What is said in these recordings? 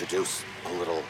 Introduce a little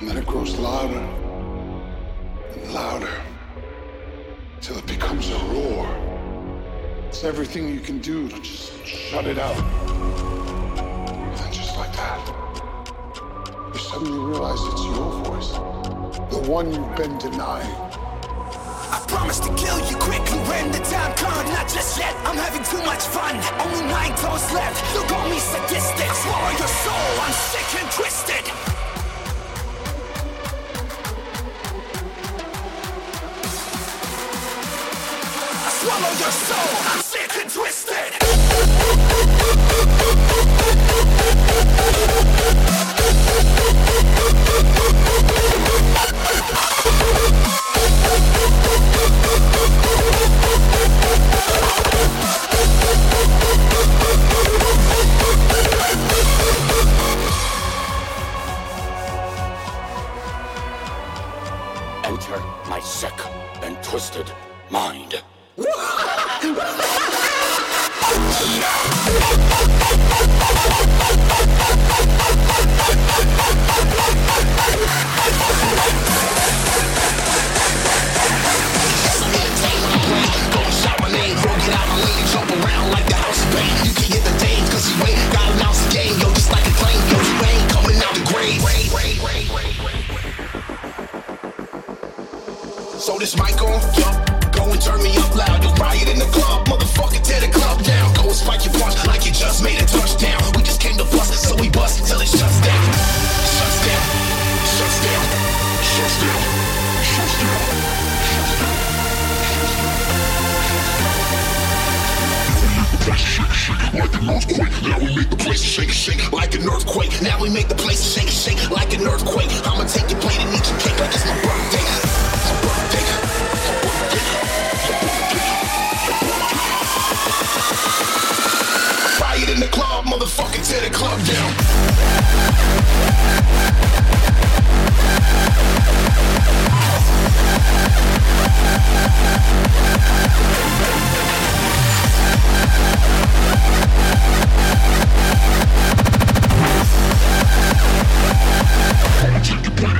And then it grows louder and louder till it becomes a roar. It's everything you can do to just shut it out. And then just like that, you suddenly realize it's your voice, the one you've been denying. I promise to kill you quickly when the time comes. Not just yet, I'm having too much fun. Only nine toes left. You call me sadistic. Swallow your soul. I'm sick and twisted. Like an earthquake, now we make the place shake, shake like an earthquake. Now we make the place shake, shake like an earthquake. I'ma take your plate and eat your cake like it's my birthday. My birthday. My birthday. My birthday. Riot in the club, motherfucker, tear the club down. Take your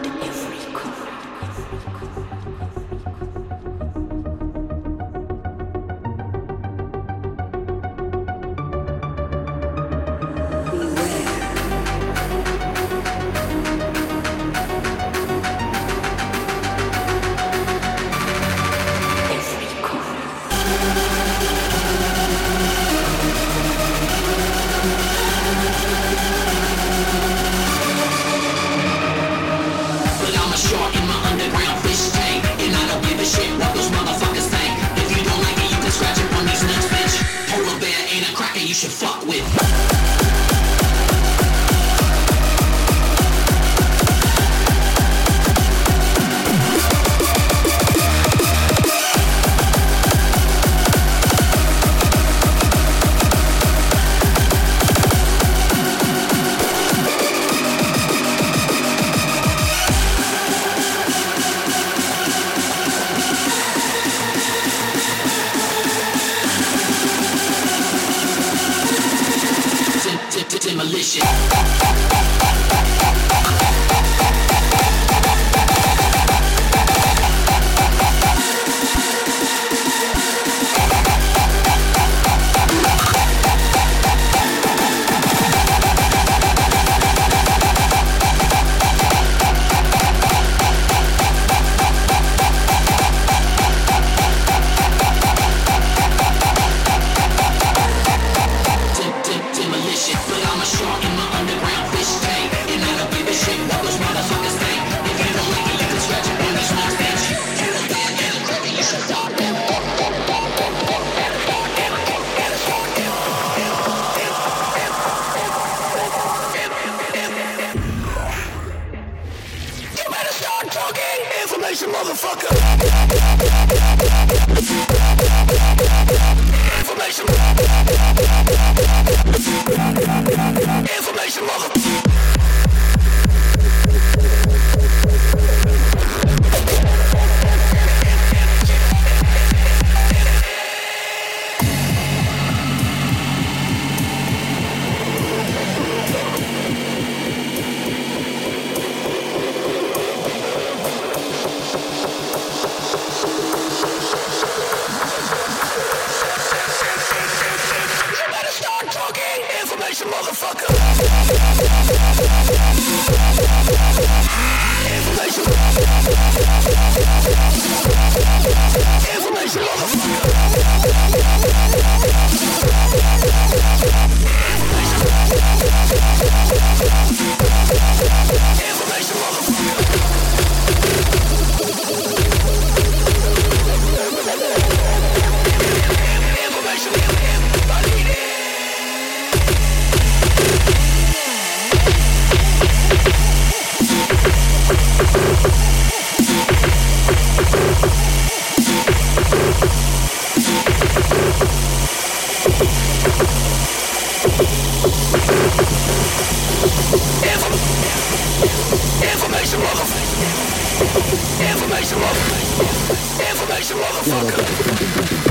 motherfucker.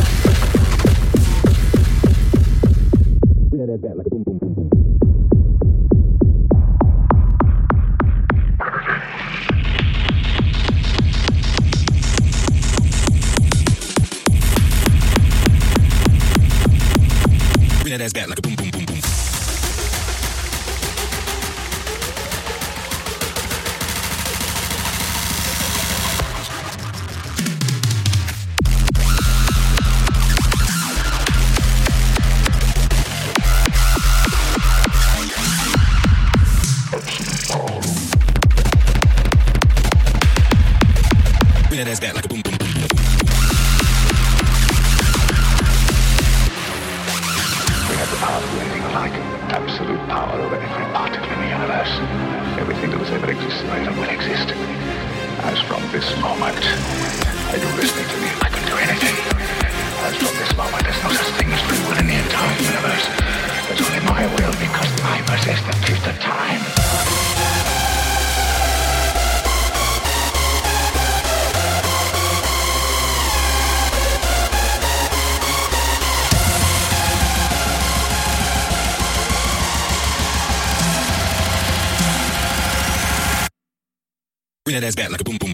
That back like a boom, boom.